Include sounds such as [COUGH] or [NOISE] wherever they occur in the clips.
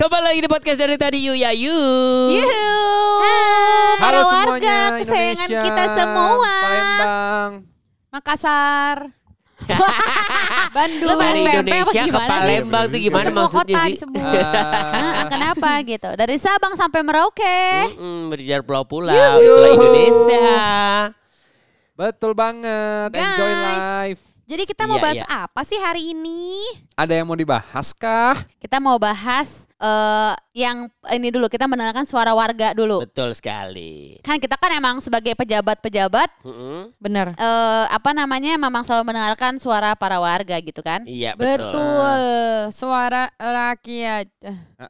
Kembali lagi di podcast dari tadi Yu ya Yu. Yuhu. Halo Para semuanya, warga kesayangan Indonesia, kita semua. Palembang. Makassar. [LAUGHS] Bandung. Lu dari Indonesia ke gimana sih? Palembang tuh gimana Semua maksudnya kota sih? semua. [LAUGHS] Ah, Nah, kenapa gitu? Dari Sabang sampai Merauke. Mm-mm, berjalan pulau-pulau, itulah Indonesia. Betul banget. Enjoy Guys. life. Jadi kita mau Iya, bahas iya. apa sih hari ini? Ada yang mau dibahas kah? Kita mau bahas eh, yang ini dulu. Kita mendengarkan suara warga dulu. Betul sekali. Kan kita kan emang sebagai pejabat-pejabat Mm-mm. Bener. Eh, apa namanya memang selalu mendengarkan suara para warga gitu kan? Iya betul. Betul, suara rakyat.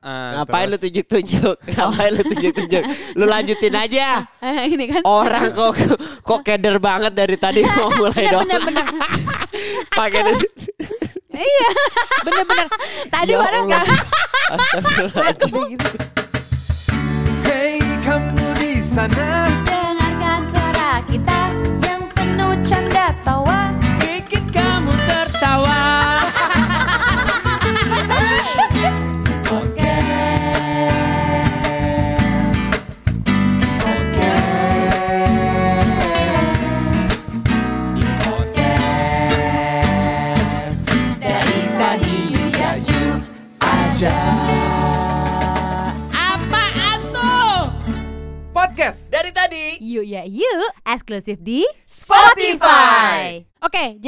Ah, Ngapain lu terus. tunjuk-tunjuk? [LAUGHS] Ngapain lu tunjuk-tunjuk? Lu lanjutin aja. [LAUGHS] ini kan. Orang kok kok keder banget dari tadi [LAUGHS] mau mulai dong. Bener-bener. [LAUGHS] Pakai [LAUGHS] iya. Bener-bener. Tadi Ya baru Allah. Astagfirullahaladzim. Hey kamu di sana. Eksklusif di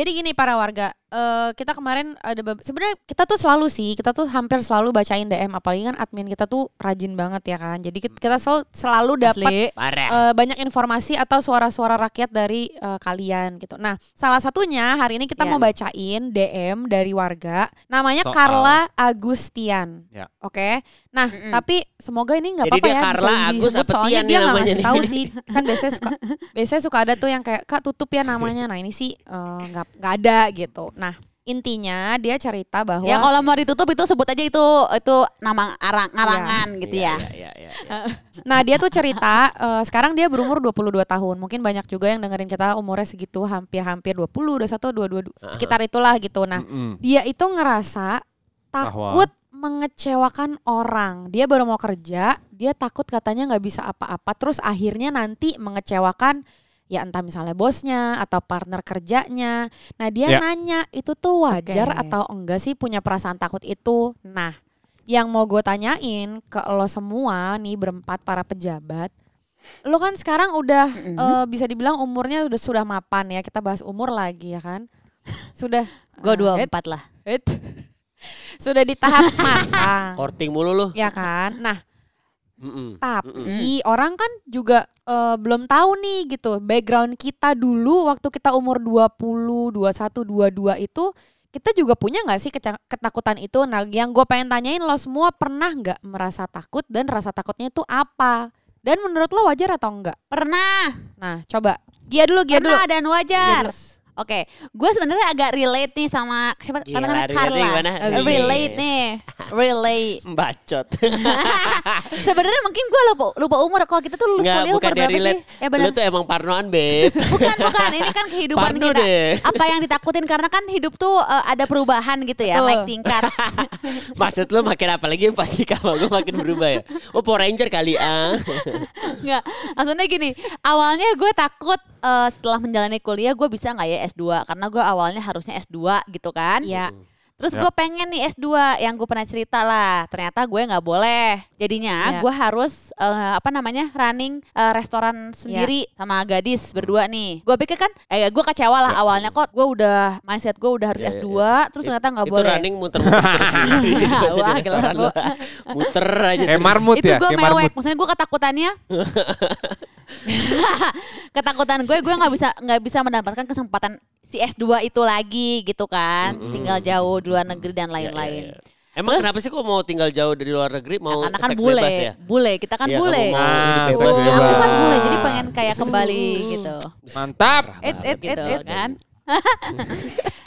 jadi gini para warga, Eh, kita kemarin ada beb- sebenarnya kita tuh selalu sih, kita tuh hampir selalu bacain DM, apalagi kan admin kita tuh rajin banget ya kan. Jadi kit- kita selalu selalu dapat. Parah. eh, banyak informasi atau suara-suara rakyat dari eh, kalian gitu. Nah, salah satunya hari ini kita Ya. mau bacain DM dari warga, namanya Soal- Carla Agustian. Ya. Oke. Nah, Mm-mm. tapi semoga ini nggak apa-apa ya Carla, Agus, apa soalnya dia nggak namanya ngasih nih? tahu sih. Kan biasanya suka [LAUGHS] biasanya suka ada tuh yang kayak Kak tutup ya namanya. Nah, ini sih eh, nggak nggak ada gitu. Nah, intinya dia cerita bahwa Ya kalau mau ditutup itu sebut aja itu itu nama arang ngarangan gitu ya. Iya, iya, iya. [LAUGHS] Nah dia tuh cerita eh, sekarang dia berumur 22 tahun. Mungkin banyak juga yang dengerin kita umurnya segitu hampir-hampir 20, 21, 22 sekitar itulah gitu. Nah Mm-mm. dia itu ngerasa takut mengecewakan orang. Dia baru mau kerja, dia takut katanya nggak bisa apa-apa. Terus akhirnya nanti mengecewakan ya entah misalnya bosnya atau partner kerjanya. Nah dia Ya. nanya itu tuh wajar Oke. atau enggak sih punya perasaan takut itu. Nah yang mau gue tanyain ke lo semua nih berempat para pejabat. Lo kan sekarang udah Mm-mm. eh, bisa dibilang umurnya udah sudah mapan ya. Kita bahas umur lagi ya kan. Sudah Gue eh, dua empat lah. [LAUGHS] sudah di tahap [LAUGHS] matang. Korting mulu lu. ya kan? Nah, Mm-mm. tapi orang kan juga eh, belum tahu nih gitu background kita dulu waktu kita umur 20, 21, 22 itu kita juga punya nggak sih ketakutan itu? Nah, yang gue pengen tanyain lo semua pernah nggak merasa takut dan rasa takutnya itu apa? Dan menurut lo wajar atau enggak? Pernah. Nah, coba Gia dulu, Gia dulu. Pernah dan wajar. Gia dulu. Oke, gue sebenarnya agak relate nih sama siapa Gila, namanya relate Carla. gimana? Eh, Relate nih, relate. [LAUGHS] Bacot. [LAUGHS] Sebenarnya mungkin gue lupa lupa umur. Kalau kita tuh lulus Enggak, kuliah umur berapa relate. sih? Ya benar. Lu tuh emang parnoan, Beb. [LAUGHS] Bukan, bukan. Ini kan kehidupan Parno kita. deh. Apa yang ditakutin karena kan hidup tuh eh, ada perubahan gitu ya, naik tingkat. Maksud lu makin apa lagi pasti sama gue makin berubah ya? Oh Power Ranger kali ah. Enggak, maksudnya gini, awalnya gue takut eh, setelah menjalani kuliah gue bisa nggak ya S2 karena gue awalnya harusnya S2 gitu kan. Ya. Terus Ya. gue pengen nih S2 yang gue pernah cerita lah. Ternyata gue nggak boleh. Jadinya Ya. gue harus eh, apa namanya running eh, restoran sendiri sama gadis berdua nih. Gue pikir kan, eh gue kecewa lah awalnya kok gue udah mindset gue udah harus Ya, ya, S2 ya. terus ternyata nggak Itu boleh. running muter-muter [LAUGHS] Wah, restoran gila, lu. Muter aja Eh terus. marmut itu ya, gue kayak mewek marmut. maksudnya gue ketakutannya [LAUGHS] [LAUGHS] ketakutan gue gue nggak bisa nggak bisa mendapatkan kesempatan si S2 itu lagi gitu kan tinggal jauh di luar negeri dan Ya, ya, lain-lain ya. Emang Terus- kenapa sih kok mau tinggal jauh dari luar negeri Nah, mau karena kan seks bule bebas ya? bule kita kan kamu bule mau Ah, aku kan bule jadi pengen kayak kembali gitu Mantap. Et, et, et, gitu et. kan [LAUGHS]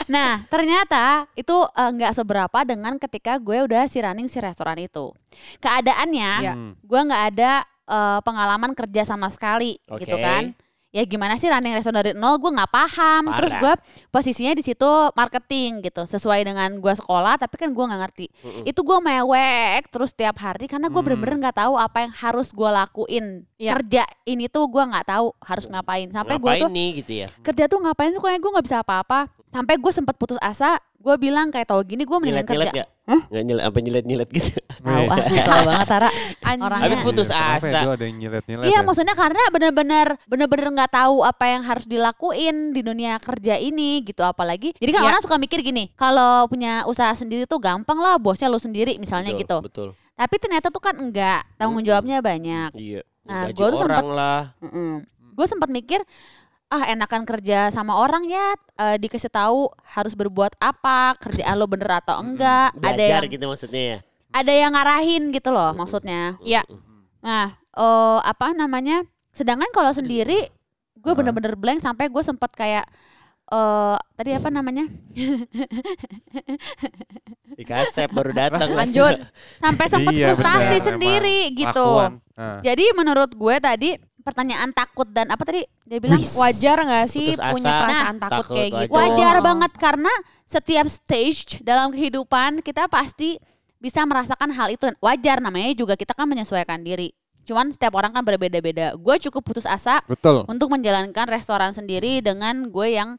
Nah, ternyata itu eh, nggak seberapa dengan ketika gue udah si running si restoran itu. Keadaannya, Ya. Gue nggak ada eh, pengalaman kerja sama sekali, Oke. gitu kan? ya gimana sih running restoran dari nol gue nggak paham terus Parah. gue posisinya di situ marketing gitu sesuai dengan gue sekolah tapi kan gue nggak ngerti itu gue mewek terus tiap hari karena gue Hmm. bener-bener nggak tahu apa yang harus gue lakuin Iya. kerja ini tuh gue nggak tahu harus ngapain sampai gue tuh nih gitu ya? kerja tuh ngapain sih kayak gue nggak bisa apa-apa sampai gue sempat putus asa gue bilang kayak tau gini gue mendingan Nyilet-nyilet kerja gak? Nggak nyilet, apa nyilet-nyilet gitu? tahu ah banget Tara. Orangnya- Habis putus Kenapa ya? asa. Ada yang nyilet-nyilet Iya ya? maksudnya karena bener-bener bener-bener nggak tahu apa yang harus dilakuin di dunia kerja ini gitu apalagi jadi kan Iya. orang suka mikir gini kalau punya usaha sendiri tuh gampang lah bosnya lu sendiri misalnya Betul, gitu Betul. tapi ternyata tuh kan enggak tanggung Mm-mm. jawabnya banyak Iya. Nah, gua tuh orang lah. gue sempat mikir ah enakan kerja sama orang ya eh, dikasih tahu harus berbuat apa kerjaan lo bener atau enggak ada Belajar yang gitu maksudnya ya. ada yang ngarahin gitu loh maksudnya Iya. Nah, eh, apa namanya? Sedangkan kalau sendiri, gue bener-bener blank sampai gue sempat kayak eh tadi apa namanya? [LAUGHS] Di kasep baru datang. Lanjut. Sampai sempat Iya, frustasi bener, sendiri emang. gitu. Nah. Jadi menurut gue tadi pertanyaan takut dan apa tadi dia bilang Wis. Wajar gak sih Putus asa. punya perasaan Nah, takut, takut, kayak gitu? wajar. wajar Oh. banget karena setiap stage dalam kehidupan kita pasti bisa merasakan hal itu. Wajar namanya juga kita kan menyesuaikan diri. Cuman setiap orang kan berbeda-beda. Gue cukup putus asa Betul. untuk menjalankan restoran sendiri dengan gue yang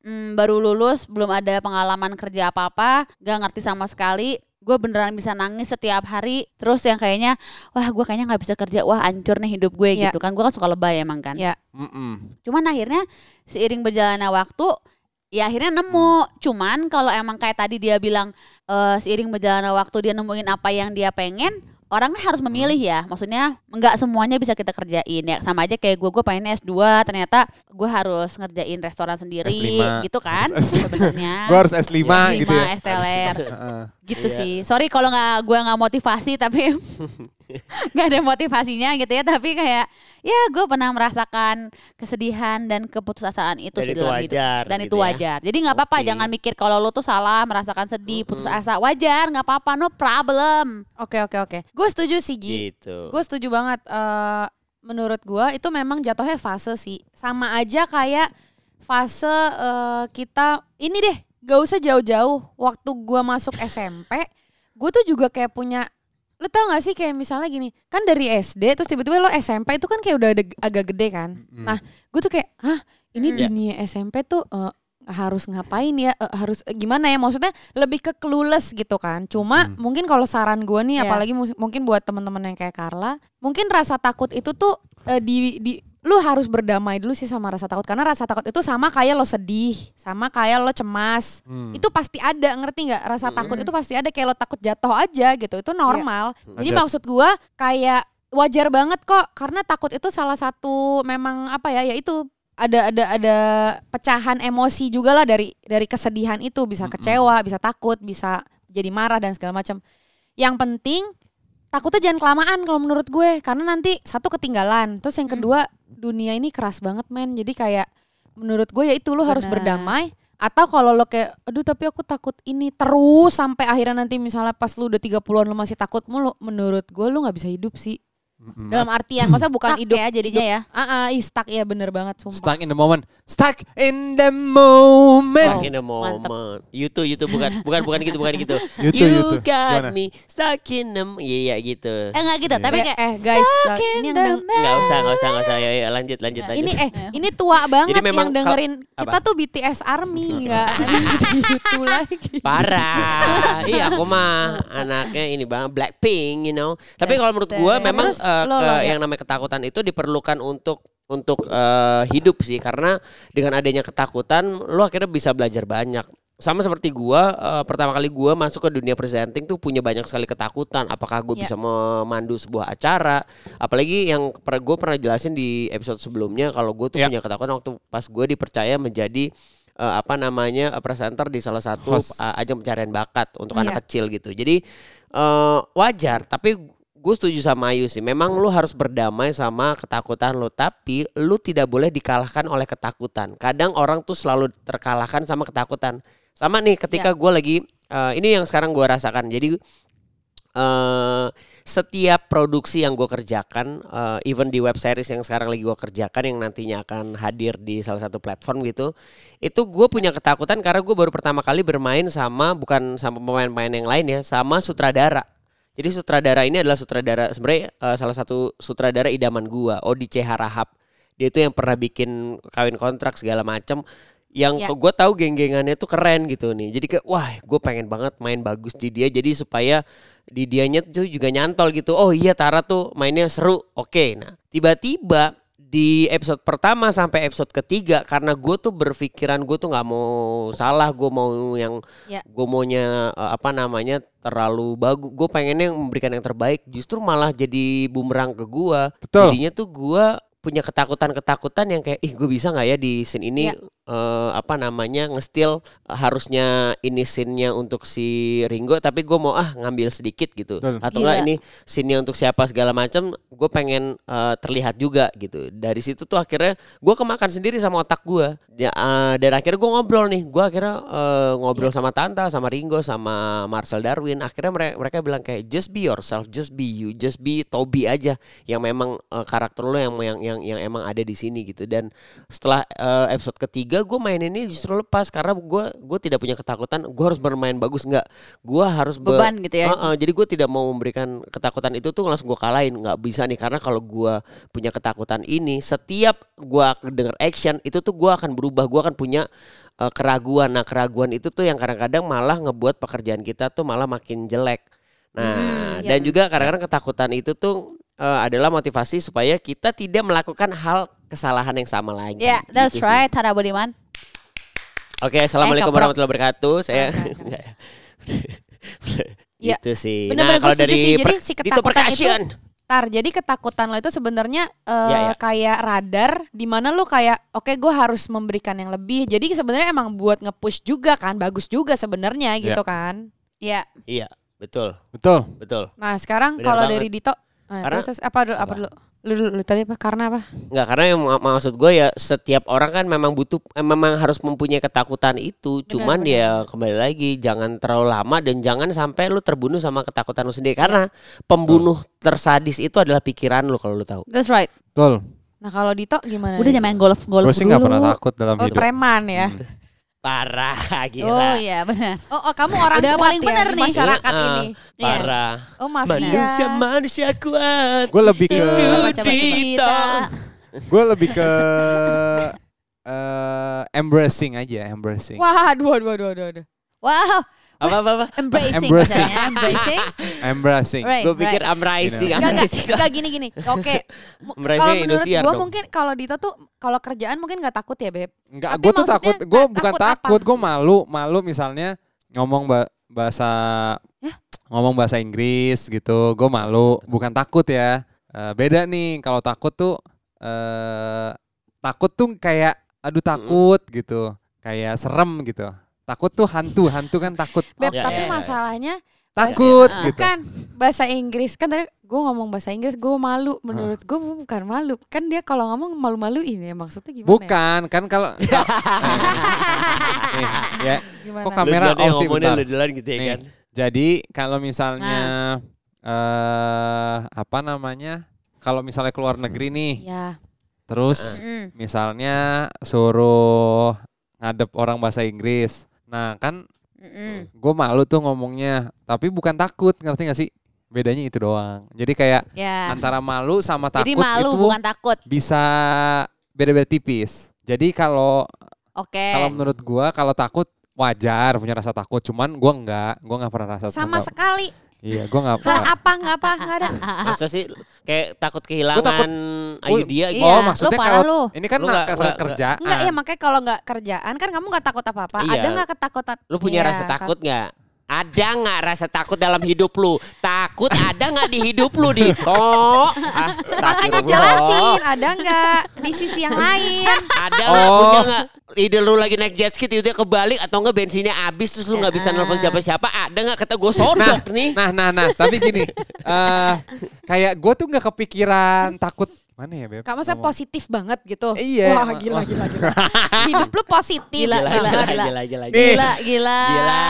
mm, baru lulus belum ada pengalaman kerja apa-apa gak ngerti sama sekali gue beneran bisa nangis setiap hari terus yang kayaknya wah gue kayaknya nggak bisa kerja wah hancur nih hidup gue Iya. gitu kan gue kan suka lebay emang kan Iya. Mm-mm. cuman akhirnya seiring berjalannya waktu ya akhirnya nemu cuman kalau emang kayak tadi dia bilang eh, seiring berjalannya waktu dia nemuin apa yang dia pengen orang kan harus memilih ya maksudnya nggak semuanya bisa kita kerjain ya sama aja kayak gue gue pengen S2 ternyata gue harus ngerjain restoran sendiri S5. gitu kan [LAUGHS] Harus S5. sebenarnya Gue harus S5 S5, gitu ya. STLR Heeh. Gitu Iya. sih sorry kalau nggak gue nggak motivasi [LAUGHS] tapi [LAUGHS] nggak ada motivasinya gitu ya tapi kayak ya gue pernah merasakan kesedihan dan keputusasaan itu Dan sih itu dalam hidup wajar dan gitu itu ya. wajar jadi nggak apa-apa Oke. jangan mikir kalau lo tuh salah merasakan sedih putus asa wajar nggak apa-apa no problem Oke oke oke. Gue setuju sih Gi. Gitu. Gue setuju banget. eh menurut gue itu memang jatuhnya fase sih. Sama aja kayak fase eh, kita ini deh. Gak usah jauh-jauh. Waktu gue masuk SMP, gue tuh juga kayak punya lo tau gak sih kayak misalnya gini kan dari SD terus tiba-tiba lo SMP itu kan kayak udah ada, agak gede kan Mm-mm. nah gue tuh kayak hah ini Mm. dunia SMP tuh eh, harus ngapain ya Eh, harus eh, gimana ya maksudnya lebih ke clueless gitu kan cuma Hmm. mungkin kalau saran gue nih Iya. apalagi mus- mungkin buat teman-teman yang kayak Carla mungkin rasa takut itu tuh eh, di di lu harus berdamai dulu sih sama rasa takut. Karena rasa takut itu sama kayak lo sedih sama kayak lo cemas. Hmm. itu pasti ada ngerti nggak? Rasa Mm-mm. takut itu pasti ada kayak lo takut jatuh aja gitu. Itu normal. Jadi Ada. maksud gua kayak wajar banget kok. Karena takut itu salah satu memang apa ya yaitu ada ada ada pecahan emosi juga lah dari dari kesedihan itu. Bisa Mm-mm. kecewa bisa takut bisa jadi marah dan segala macam. Yang penting takutnya jangan kelamaan kalau menurut gue. Karena nanti satu ketinggalan. Terus yang Hmm. Dunia ini keras banget men. Jadi kayak menurut gue ya itu lo harus berdamai. Atau kalau lo kayak aduh tapi aku takut ini terus sampai akhirnya nanti misalnya pas lu udah 30-an lo masih takut mulu menurut gue lu nggak bisa hidup sih Dalam artian maksudnya bukan Stuck hidup ya jadinya ya ah ah, ih, stuck ya bener banget sumpah Stuck in the moment. Stuck in the moment. Stuck in the mantep. moment. YouTube, YouTube bukan, bukan, bukan gitu, bukan gitu. YouTube, you YouTube. got Gimana? me stuck in the, iya iya gitu. eh nggak gitu Iya. tapi eh, kayak eh guys Stuck ini yang the deng- Nggak usah, nggak usah, nggak usah. Ya, ya, lanjut, lanjut, lanjut. ini eh ini tua banget Jadi memang yang dengerin kal- kita apa? tuh BTS Army nggak itu [LAUGHS] lagi Parah. iya, aku mah anaknya ini bang Blackpink, you know. Tapi kalau menurut gua memang eh, lo, ke- lo, ya. yang namanya ketakutan itu diperlukan untuk untuk eh, hidup sih karena dengan adanya ketakutan lo akhirnya bisa belajar banyak. Sama seperti gua eh, pertama kali gua masuk ke dunia presenting tuh punya banyak sekali ketakutan. Apakah gue Ya. bisa memandu sebuah acara? Apalagi yang gue pernah jelasin di episode sebelumnya kalau gue tuh Ya. punya ketakutan waktu pas gue dipercaya menjadi eh, apa namanya eh, presenter di salah satu Host. uh, ajang pencarian bakat untuk Iya. anak kecil gitu. Jadi eh, wajar, tapi gue setuju sama Ayu sih. Memang lu harus berdamai sama ketakutan lu, tapi lu tidak boleh dikalahkan oleh ketakutan. Kadang orang tuh selalu terkalahkan sama ketakutan. Sama nih ketika gue lagi eh, ini yang sekarang gue rasakan. Jadi eh setiap produksi yang gue kerjakan, eh, even di web series yang sekarang lagi gue kerjakan yang nantinya akan hadir di salah satu platform gitu, itu gue punya ketakutan karena gue baru pertama kali bermain sama bukan sama pemain-pemain yang lain ya, sama sutradara. Jadi sutradara ini adalah sutradara sebenarnya eh, salah satu sutradara idaman gua, Odi C Harahap. Dia itu yang pernah bikin kawin kontrak segala macam. Yang Ya. gue tahu geng-gengannya tuh keren gitu nih. Jadi kayak wah gue pengen banget main bagus di dia. Jadi supaya di dianya tuh juga nyantol gitu. Oh iya Tara tuh mainnya seru. Oke. Nah tiba-tiba di episode pertama sampai episode ketiga karena gue tuh berpikiran gue tuh nggak mau salah gue mau yang Ya. gue maunya eh, apa namanya terlalu bagus. Gue pengennya memberikan yang terbaik justru malah jadi bumerang ke gue jadinya tuh gue punya ketakutan-ketakutan yang kayak ih gue bisa nggak ya di scene ini Ya. eh, apa namanya ngestil eh, harusnya ini scene-nya untuk si Ringo tapi gue mau ah ngambil sedikit gitu Betul. atau enggak Gila. ini scene-nya untuk siapa segala macam gue pengen eh, terlihat juga gitu dari situ tuh akhirnya gue kemakan sendiri sama otak gue ya, eh, dan akhirnya gue ngobrol nih gue akhirnya eh, ngobrol sama Tanta sama Ringo sama Marcel Darwin akhirnya mereka mereka bilang kayak just be yourself just be you just be Toby aja yang memang eh, karakter lo yang yang yang yang emang ada di sini gitu. Dan setelah eh, episode ketiga gue main ini justru lepas karena gue gue tidak punya ketakutan gue harus bermain bagus. Nggak gue harus be- Beban gitu ya. Heeh, jadi gue tidak mau memberikan ketakutan itu tuh langsung gue kalahin. Nggak bisa nih karena kalau gue punya ketakutan ini setiap gue denger action itu tuh gue akan berubah. Gue akan punya eh, keraguan. Nah keraguan itu tuh yang kadang-kadang malah ngebuat pekerjaan kita tuh malah makin jelek. Nah Hmm, dan juga kadang-kadang ketakutan itu tuh eh, adalah motivasi supaya kita tidak melakukan hal kesalahan yang sama lagi Ya, that's Gitu sih. right, Tara Budiman. Oke, assalamualaikum keprok. warahmatullahi wabarakatuh. Saya ya. [LAUGHS] Ya, Gitu sih. bener-bener nah, kalau dari sih. Jadi per- si ketakutan percussion. Tar, jadi ketakutan lo itu sebenarnya eh, Ya, ya. kayak radar di mana lo kayak oke gue harus memberikan yang lebih. Jadi sebenarnya emang buat nge-push juga kan, bagus juga sebenarnya gitu kan. Ya, Iya, betul, Betul. betul. Nah, sekarang Bener kalau dari Dito nah, Karena- terus apa dulu apa apa? dulu? Lu, lu, lu tadi apa? Karena apa? Enggak, karena yang mak- maksud gue ya setiap orang kan memang butuh eh, memang harus mempunyai ketakutan itu. Cuman ya kembali lagi jangan terlalu lama dan jangan sampai lu terbunuh sama ketakutan lu sendiri karena pembunuh tersadis itu adalah pikiran lu kalau lu tahu. that's right. Betul. Nah, kalau Dito gimana? Udah nih? jangan main golf golf Gue sih nggak dulu. pernah takut dalam Oh, hidup. preman ya. Parah, [LAUGHS] Oh gila. iya benar. Oh, oh, kamu orang Udah kuat paling ya nih. masyarakat Heeh, ini. Iya. Parah. Oh, mafia. Manusia manusia kuat. Gue lebih ke Itu kita. gue lebih ke eh embracing aja, embracing. Wah, aduh, aduh, aduh, aduh. Wow, Apa apa apa? embracing Embracing. katanya, embracing. [LAUGHS] Embracing. Right, Gue pikir right. You enggak, rising. enggak gini gini. Oke. [LAUGHS] Mereka Kalau menurut dong. mungkin kalau Dito tuh kalau kerjaan mungkin nggak takut ya, Beb. Enggak, Tapi gue tuh takut. nggak Gue bukan takut gue malu, malu misalnya ngomong ba- bahasa Yah? ngomong bahasa Inggris gitu. Gue malu, bukan takut ya. Eh, beda nih kalau takut tuh eh takut tuh kayak aduh takut gitu. Kayak serem gitu. Takut tuh hantu, hantu kan takut. Beb, Ya, tapi ya, ya. masalahnya Takut Ah. gitu. kan bahasa Inggris kan tadi gue ngomong bahasa Inggris gue malu menurut gue bukan malu kan dia kalau ngomong malu-malu ini maksudnya gimana ya? Bukan, kan kalau [LAUGHS] ya. gimana Kok kamera Lu off sih ngomongnya bentar. lu duluan gitu ya Nih. kan. Jadi kalau misalnya eh apa namanya? Kalau misalnya keluar negeri nih, ya terus Mm. misalnya suruh ngadep orang bahasa Inggris. Nah, kan Mm-mm. gue malu tuh ngomongnya, tapi bukan takut, ngerti gak sih? Bedanya itu doang. Jadi kayak Ya. antara malu sama takut Jadi malu itu bukan takut. bisa beda-beda tipis. Jadi kalau Oke. kalau menurut gua kalau takut wajar punya rasa takut, cuman gua enggak, gua nggak pernah rasa sama takut. sekali Iya, gua nggak pernah. apa nggak apa nggak ada Masa sih kayak takut kehilangan takut- ayu dia Iya, gitu. oh, lu maksudnya parah kalau lu. ini kan Lu nggak- karena nggak- kerjaan. Enggak ya makanya kalau nggak kerjaan kan kamu nggak takut apa apa Iya. ada nggak ketakutan Lu punya Iya, rasa takut nggak? Ada nggak rasa takut dalam hidup lu? Takut ada nggak di hidup lu Dito? [LAUGHS] Ah, makanya jelasin ada nggak di sisi yang lain Ada nggak Oh. punya nggak? Ide lu lagi naik jet ski tiba-tiba kebalik atau enggak bensinnya habis terus lu nggak bisa Ya. nelfon siapa-siapa? Ada nggak kata gue sodok nih? Nah, nah, nah, tapi gini, eh kayak gue tuh nggak kepikiran takut Mana ya, Beb? Kamu saya Ngomong. positif banget gitu. Iya. Wah, gila gila gila. [LAUGHS] Hidup lu positif. Gila, Gila, gila, gila, gila. gila, gila, gila. Gila, gila. Gila.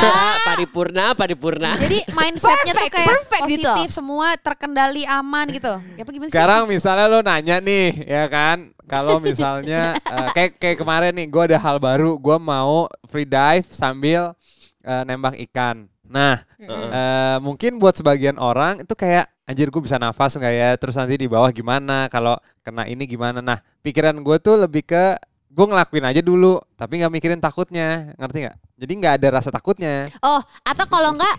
[LAUGHS] Paripurna, paripurna. Jadi mindsetnya tuh kayak perfect gitu. positif semua terkendali aman gitu. Ya apa gimana sih? Sekarang misalnya lo nanya nih, ya kan? Kalau misalnya [LAUGHS] eh, kayak kayak kemarin nih, gue ada hal baru, gue mau free dive sambil eh, nembak ikan. Nah, eh, mungkin buat sebagian orang itu kayak anjir gue bisa nafas nggak ya? Terus nanti di bawah gimana? Kalau kena ini gimana? Nah, pikiran gue tuh lebih ke gue ngelakuin aja dulu, tapi nggak mikirin takutnya, ngerti nggak? Jadi nggak ada rasa takutnya. Oh, atau kalau enggak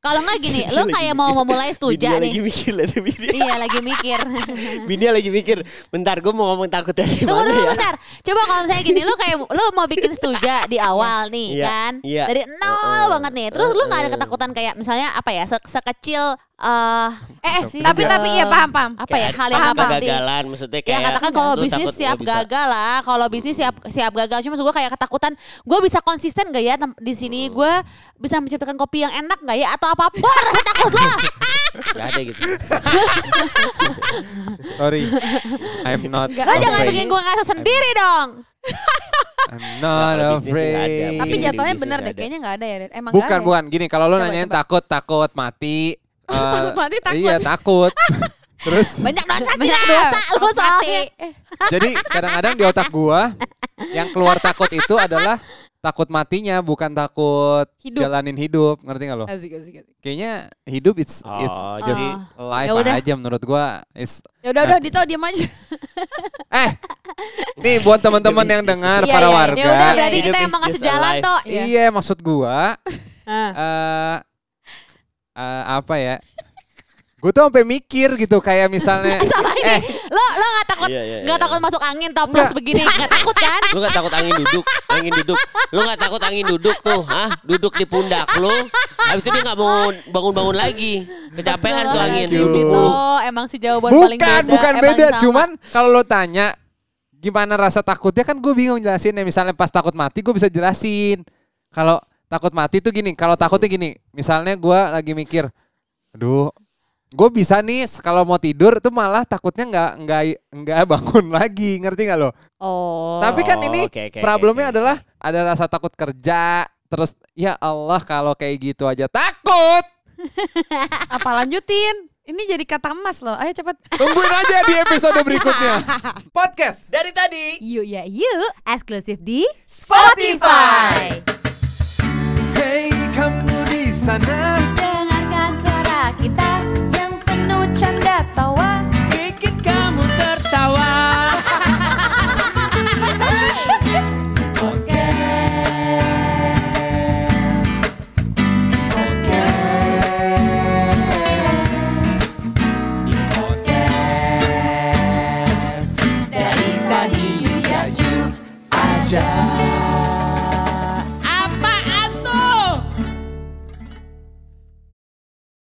kalau enggak gini, [LAUGHS] lu kayak mau memulai stuja Bini lagi nih. mikir tuh Bini. Iya, lagi mikir. [LAUGHS] Bini lagi mikir. Bentar, gue mau ngomong takutnya Tunggu gimana dulu ya? bentar. Coba kalau misalnya gini, lu kayak lu mau bikin stuja di [LAUGHS] awal nih Iya, kan. iya. Dari nol Heeh. banget nih. Terus lu nggak ada ketakutan kayak misalnya apa ya? se- sekecil eh Eh, eh sih, tapi tapi iya paham paham. apa ya hal yang apa nanti? kegagalan maksudnya Ya kayak katakan kalau bisnis takut siap gagal lah. Kalau bisnis siap siap gagal. Cuma maksud gue kayak ketakutan. Gue bisa konsisten gak ya di sini? Hmm. Gue bisa menciptakan kopi yang enak gak ya? Atau apa pun [LAUGHS] rasa takut lo. Gak ada gitu. [LAUGHS] Sorry, I'm not. Lo jangan bikin gue ngerasa sendiri dong. I'm not ada. afraid. Tapi Iya, jatuhnya bener deh, kayaknya nggak ada ya. Emang Bukan, ya? bukan. Gini, kalau lo Coba, nanyain coba. takut, takut mati. Takut mati, takut. Iya, takut. [LAUGHS] Terus, Banyak dosa sih Banyak dosa lu soalnya. mati. Jadi kadang-kadang di otak gua yang keluar takut itu adalah takut matinya, bukan takut Hidup. jalanin hidup. Ngerti gak lo? Asik asik asik. Kayaknya hidup it's Oh, it's jadi Oh. life Ya udah. aja menurut gua. It's Ya udah udah Dito diam aja. [LAUGHS] eh nih buat teman-teman yang dengar just- para Iya, iya, warga. Ya udah Iya, berarti kita emang ngasih just jalan toh. Iya. Iya, maksud gua Ah. Eh eh, apa ya? Gue tuh sampai mikir gitu kayak misalnya [LAUGHS] Sama ini. eh Lo lo gak takut Iya, iya, nggak iya. takut masuk angin toples Nggak. begini nggak takut kan? Lu gak takut angin duduk, angin duduk. Lu gak takut angin duduk tuh, hah? Duduk di pundak lu. Habis itu dia gak bangun bangun-bangun lagi. Kecapean tuh angin. Thank you. Dito emang si jawaban paling bukan beda. bukan emang beda sama. cuman kalau lo tanya gimana rasa takutnya kan gue bingung jelasin ya misalnya pas takut mati gue bisa jelasin kalau takut mati tuh gini kalau takutnya gini misalnya gue lagi mikir aduh gue bisa nih kalau mau tidur tuh malah takutnya nggak nggak nggak bangun [LAUGHS] lagi ngerti nggak lo Oh. tapi kan ini oke, oke, problemnya oke, oke. adalah ada rasa takut kerja terus ya Allah kalau kayak gitu aja takut [LAUGHS] Apa lanjutin? Ini jadi kata emas loh. Ayo cepet. tungguin aja di episode berikutnya [LAUGHS] podcast Dari tadi. Yuk ya yuk. Eksklusif di Spotify. Di sana. Dengarkan suara kita